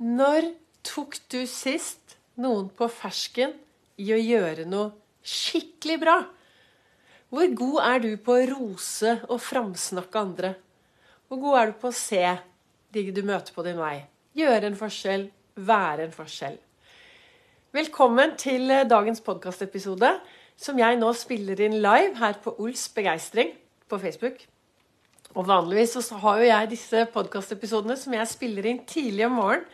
Når tok du sist noen på fersken i å gjøre noe skikkelig bra? Hvor god er du på å rose og framsnakke andre? Hvor god er du på å se de du møter på din vei? Gjøre en forskjell, være en forskjell. Velkommen til dagens podkastepisode, som jeg nå spiller inn live her på Ols Begeistring på Facebook. Og vanligvis så har jo jeg disse podkastepisodene som jeg spiller inn tidlig om morgenen.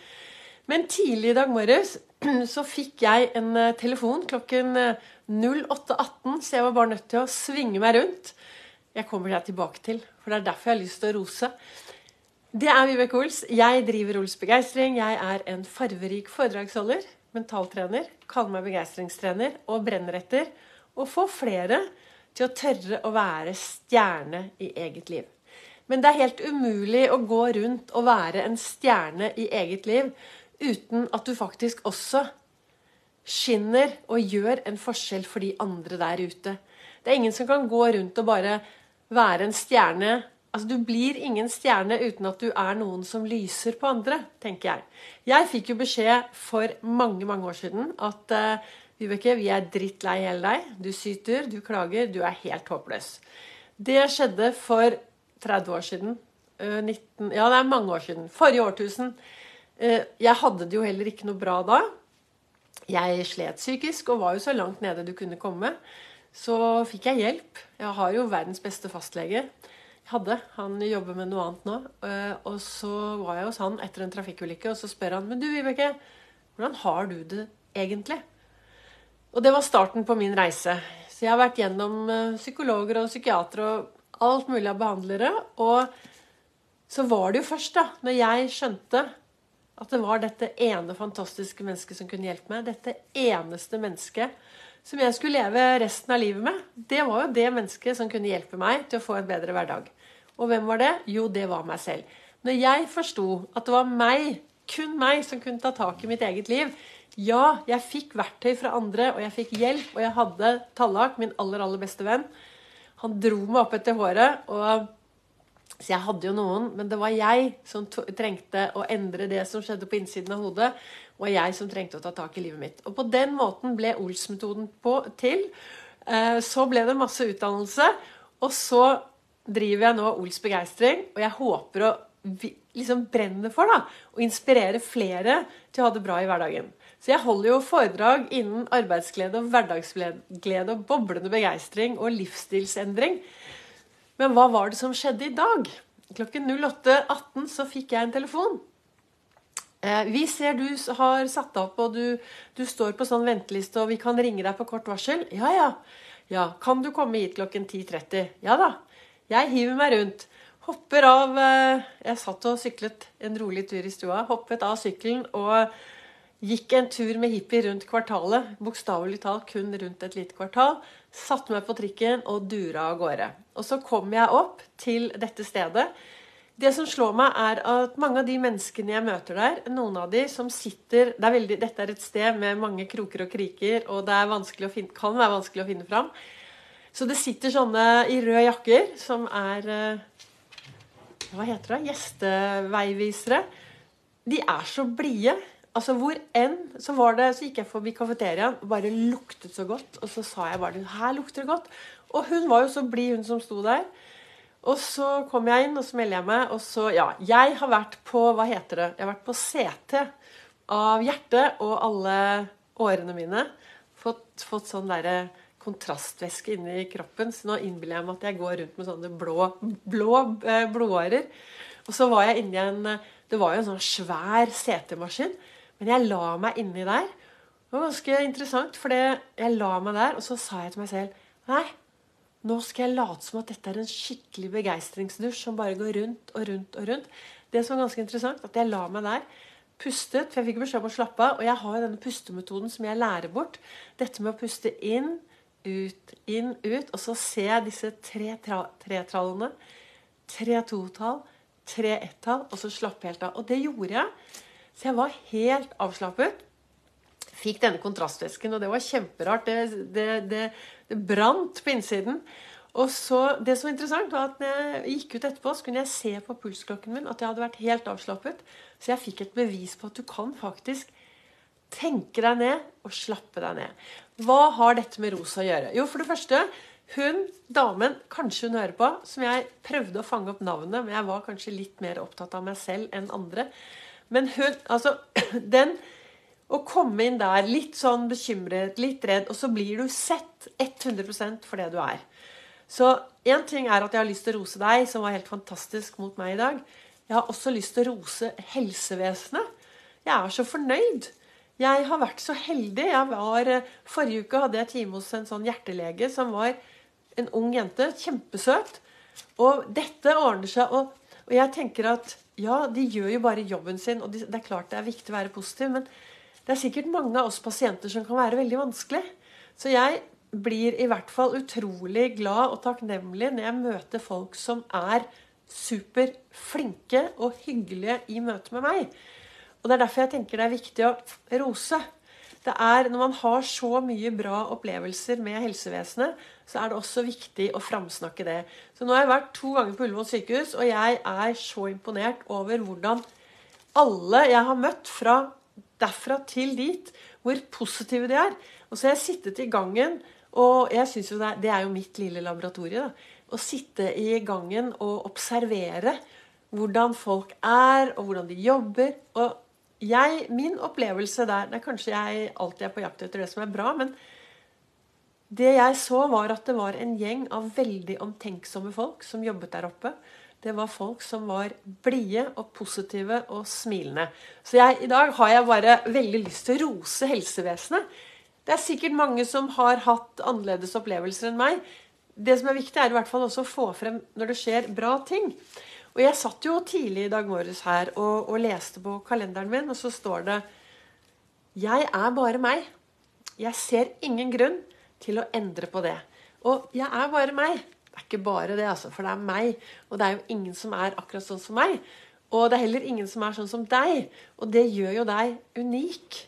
Men tidlig i dag morges så fikk jeg en eh, telefon klokken 08.18, eh, så jeg var bare nødt til å svinge meg rundt. Jeg kommer deg tilbake til, for det er derfor jeg har lyst til å rose. Det er Vibeke Ols. Jeg driver Ols Begeistring. Jeg er en farverik foredragsholder, mentaltrener, kaller meg begeistringstrener og brenner etter å få flere til å tørre å være stjerne i eget liv. Men det er helt umulig å gå rundt og være en stjerne i eget liv uten at du faktisk også skinner og gjør en forskjell for de andre der ute. Det er ingen som kan gå rundt og bare være en stjerne. Altså, Du blir ingen stjerne uten at du er noen som lyser på andre, tenker jeg. Jeg fikk jo beskjed for mange mange år siden at uh, Vibeke, vi er drittlei hele deg. Du syter, du klager, du er helt håpløs. Det skjedde for 30 år siden. 19, ja, det er mange år siden. Forrige årtusen. Jeg hadde det jo heller ikke noe bra da. Jeg slet psykisk og var jo så langt nede du kunne komme. Så fikk jeg hjelp. Jeg har jo verdens beste fastlege. Jeg hadde. Han jobber med noe annet nå. Og så var jeg hos han etter en trafikkulykke, og så spør han Men du, Vibeke, hvordan har du det egentlig? Og det var starten på min reise. Så jeg har vært gjennom psykologer og psykiatere og alt mulig av behandlere. Og så var det jo først, da, når jeg skjønte at det var dette ene fantastiske mennesket som kunne hjelpe meg, dette eneste mennesket som jeg skulle leve resten av livet med, det var jo det mennesket som kunne hjelpe meg til å få en bedre hverdag. Og hvem var det? Jo, det var meg selv. Når jeg forsto at det var meg, kun meg, som kunne ta tak i mitt eget liv Ja, jeg fikk verktøy fra andre, og jeg fikk hjelp, og jeg hadde Tallak, min aller, aller beste venn, han dro meg opp etter håret. og så jeg hadde jo noen, men det var jeg som trengte å endre det som skjedde på innsiden av hodet. Og jeg som trengte å ta tak i livet mitt. Og på den måten ble Ols-metoden til. Eh, så ble det masse utdannelse. Og så driver jeg nå Ols begeistring, og jeg håper å liksom brenne for da, å inspirere flere til å ha det bra i hverdagen. Så jeg holder jo foredrag innen arbeidsglede og hverdagsglede og boblende begeistring og livsstilsendring. Men hva var det som skjedde i dag? Klokken 08.18 så fikk jeg en telefon. Eh, vi ser du har satt opp, og du, du, står på sånn venteliste, og vi kan ringe deg på kort varsel. Ja, ja. Ja, Kan du komme hit klokken 10.30? Ja da. Jeg hiver meg rundt. Hopper av eh, Jeg satt og syklet en rolig tur i stua. Hoppet av sykkelen og Gikk en tur med hippie rundt kvartalet, bokstavelig talt kun rundt et lite kvartal. Satte meg på trikken og dura av gårde. Og så kom jeg opp til dette stedet. Det som slår meg, er at mange av de menneskene jeg møter der, noen av de som sitter det er veldig, Dette er et sted med mange kroker og kriker, og det finne, kan være vanskelig å finne fram. Så det sitter sånne i røde jakker som er eh, Hva heter det? Gjesteveivisere. De er så blide. Altså Hvor enn så var det, så gikk jeg forbi kafeteriaen og bare luktet så godt. Og så sa jeg bare 'Her lukter det godt'. Og hun var jo så blid, hun som sto der. Og så kom jeg inn, og så melder jeg meg. Og så, ja Jeg har vært på Hva heter det? Jeg har vært på CT av hjertet og alle årene mine. Fått, fått sånn derre kontrastvæske inni kroppen. Så nå innbiller jeg meg at jeg går rundt med sånne blå, blå eh, blodårer. Og så var jeg inni en Det var jo en sånn svær CT-maskin. Men jeg la meg inni der. Det var ganske interessant, for jeg la meg der, og så sa jeg til meg selv Nei, nå skal jeg late som at dette er en skikkelig begeistringsdusj som bare går rundt og rundt og rundt. Det som var ganske interessant, at jeg la meg der, pustet, for jeg fikk beskjed om å slappe av. Og jeg har denne pustemetoden som jeg lærer bort. Dette med å puste inn, ut, inn, ut. Og så ser jeg disse tre tretrallene. Tre totall, tre ett-tall, og så slappe helt av. Og det gjorde jeg. Så jeg var helt avslappet. Fikk denne kontrastvæsken, og det var kjemperart. Det, det, det, det brant på innsiden. Og så, Det som var interessant, var at når jeg gikk ut etterpå, så kunne jeg se på pulsklokken min at jeg hadde vært helt avslappet. Så jeg fikk et bevis på at du kan faktisk tenke deg ned og slappe deg ned. Hva har dette med Rosa å gjøre? Jo, for det første hun damen, kanskje hun hører på, som jeg prøvde å fange opp navnet, men jeg var kanskje litt mer opptatt av meg selv enn andre. Men hun Altså, den Å komme inn der litt sånn bekymret, litt redd, og så blir du sett 100% for det du er. Så én ting er at jeg har lyst til å rose deg, som var helt fantastisk mot meg i dag. Jeg har også lyst til å rose helsevesenet. Jeg er så fornøyd. Jeg har vært så heldig. Var, forrige uke hadde jeg time hos en sånn hjertelege som var en ung jente. Kjempesøt. Og dette ordner seg. Og, og, jeg tenker at ja, de gjør jo bare jobben sin, og det er klart det er viktig å være positiv, men det er sikkert mange av oss pasienter som kan være veldig vanskelig. Så jeg blir i hvert fall utrolig glad og takknemlig når jeg møter folk som er superflinke og hyggelige i møte med meg. Og Det er derfor jeg tenker det er viktig å rose det er, Når man har så mye bra opplevelser med helsevesenet, så er det også viktig å framsnakke det. Så Nå har jeg vært to ganger på Ullevål sykehus, og jeg er så imponert over hvordan alle jeg har møtt fra derfra til dit, hvor positive de er. Og så har jeg sittet i gangen, og jeg synes jo det er, det er jo mitt lille laboratorie. da, Å sitte i gangen og observere hvordan folk er, og hvordan de jobber. og jeg, min opplevelse der det er Kanskje jeg alltid er på jakt etter det som er bra, men det jeg så, var at det var en gjeng av veldig omtenksomme folk som jobbet der oppe. Det var folk som var blide og positive og smilende. Så jeg, i dag har jeg bare veldig lyst til å rose helsevesenet. Det er sikkert mange som har hatt annerledes opplevelser enn meg. Det som er viktig, er i hvert fall også å få frem når det skjer bra ting. Og jeg satt jo tidlig i dag morges her og, og, leste på kalenderen min, og så står det Jeg er bare meg. Jeg ser ingen grunn til å endre på det. Og jeg er bare meg. Det er ikke bare det, altså, for det er meg. Og det er jo ingen som er akkurat sånn som meg. Og det er heller ingen som er sånn som deg. Og det gjør jo deg unik.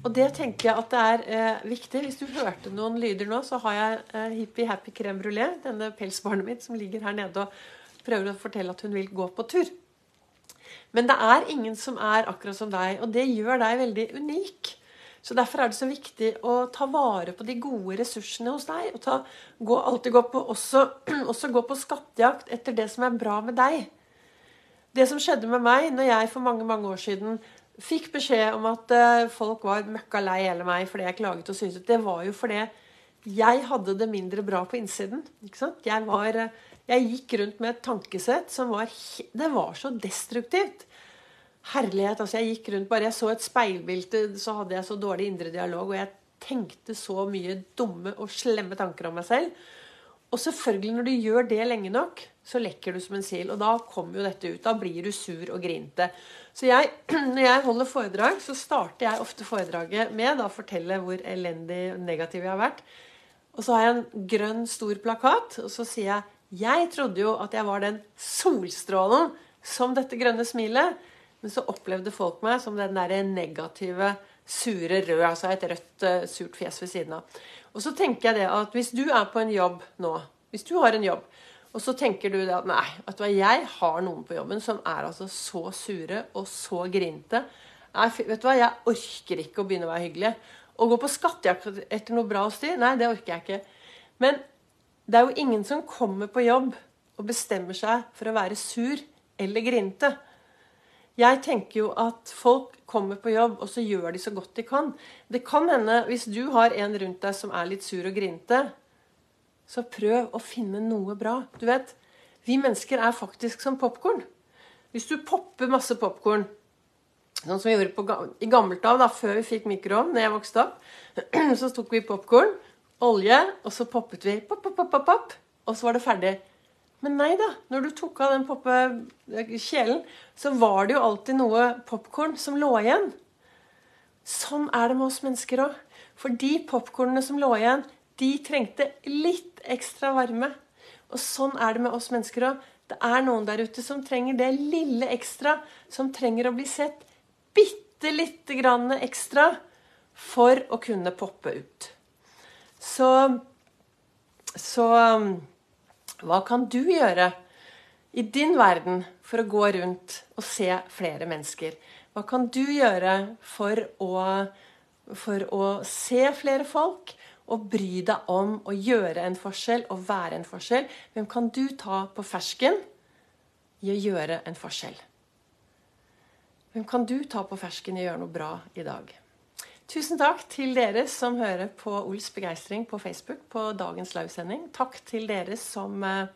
Og det tenker jeg at det er eh, viktig. Hvis du hørte noen lyder nå, så har jeg eh, Hippie Happy Crème Brulé, denne pelsbarnet mitt, som ligger her nede og prøver å fortelle at hun vil gå på tur. Men det er ingen som er akkurat som deg, og det gjør deg veldig unik. Så Derfor er det så viktig å ta vare på de gode ressursene hos deg. Og ta, gå, alltid gå på, også, også gå på skattejakt etter det som er bra med deg. Det som skjedde med meg når jeg for mange mange år siden fikk beskjed om at uh, folk var møkka lei hele meg fordi jeg klaget og syntes, det var jo fordi jeg hadde det mindre bra på innsiden. Jeg var... Uh, jeg gikk rundt med et tankesett som var Det var så destruktivt. Herlighet. altså Jeg gikk rundt bare jeg så et speilbilde, så hadde jeg så dårlig indre dialog, og jeg tenkte så mye dumme og slemme tanker om meg selv. Og selvfølgelig, når du gjør det lenge nok, så lekker du som en sil. Og da kommer jo dette ut. Da blir du sur og grinte. Så jeg, når jeg holder foredrag, så starter jeg ofte foredraget med å fortelle hvor elendig og negativ jeg har vært. Og så har jeg en grønn, stor plakat, og så sier jeg jeg trodde jo at jeg var den solstrålen som dette grønne smilet. Men så opplevde folk meg som den der negative, sure røde. Altså et rødt, uh, surt fjes ved siden av. Og så tenker jeg det at hvis du er på en jobb nå, hvis du har en jobb, og så tenker du det at nei, at jeg har noen på jobben som er altså så sure og så grinte. Nei, vet du hva, jeg orker ikke å begynne å være hyggelig. Å gå på skattejakt etter noe bra hos de, nei, det orker jeg ikke. Men det er jo ingen som kommer på jobb og bestemmer seg for å være sur eller grinte. Jeg tenker jo at folk kommer på jobb, og så gjør de så godt de kan. Det kan hende, hvis du har en rundt deg som er litt sur og grinte, så prøv å finne noe bra. Du vet, vi mennesker er faktisk som popkorn. Hvis du popper masse popkorn, sånn som vi gjorde på, i gammelt av, da, før vi fikk mikroovn, da jeg vokste opp, så tok vi popkorn olje, og så poppet vi pop, pop, pop, pop, og så var det ferdig. Men nei da. Når du tok av den poppekjelen, så var det jo alltid noe popkorn som lå igjen. Sånn er det med oss mennesker òg. For de popkornene som lå igjen, de trengte litt ekstra varme. Og sånn er det med oss mennesker òg. Det er noen der ute som trenger det lille ekstra, som trenger å bli sett bitte lite grann ekstra for å kunne poppe ut. Så, så um, Hva kan du gjøre i din verden for å gå rundt og se flere mennesker? Hva kan du gjøre for å, for å se flere folk og bry deg om å gjøre en forskjell og være en forskjell? Hvem kan du ta på fersken i å gjøre en forskjell? Hvem kan du ta på fersken i å gjøre noe bra i dag? Tusen takk til dere som hører på Ols begeistring på Facebook på dagens livesending. Takk til dere som uh,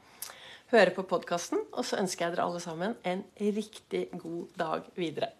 hører på podkasten. Og så ønsker jeg dere alle sammen en riktig god dag videre.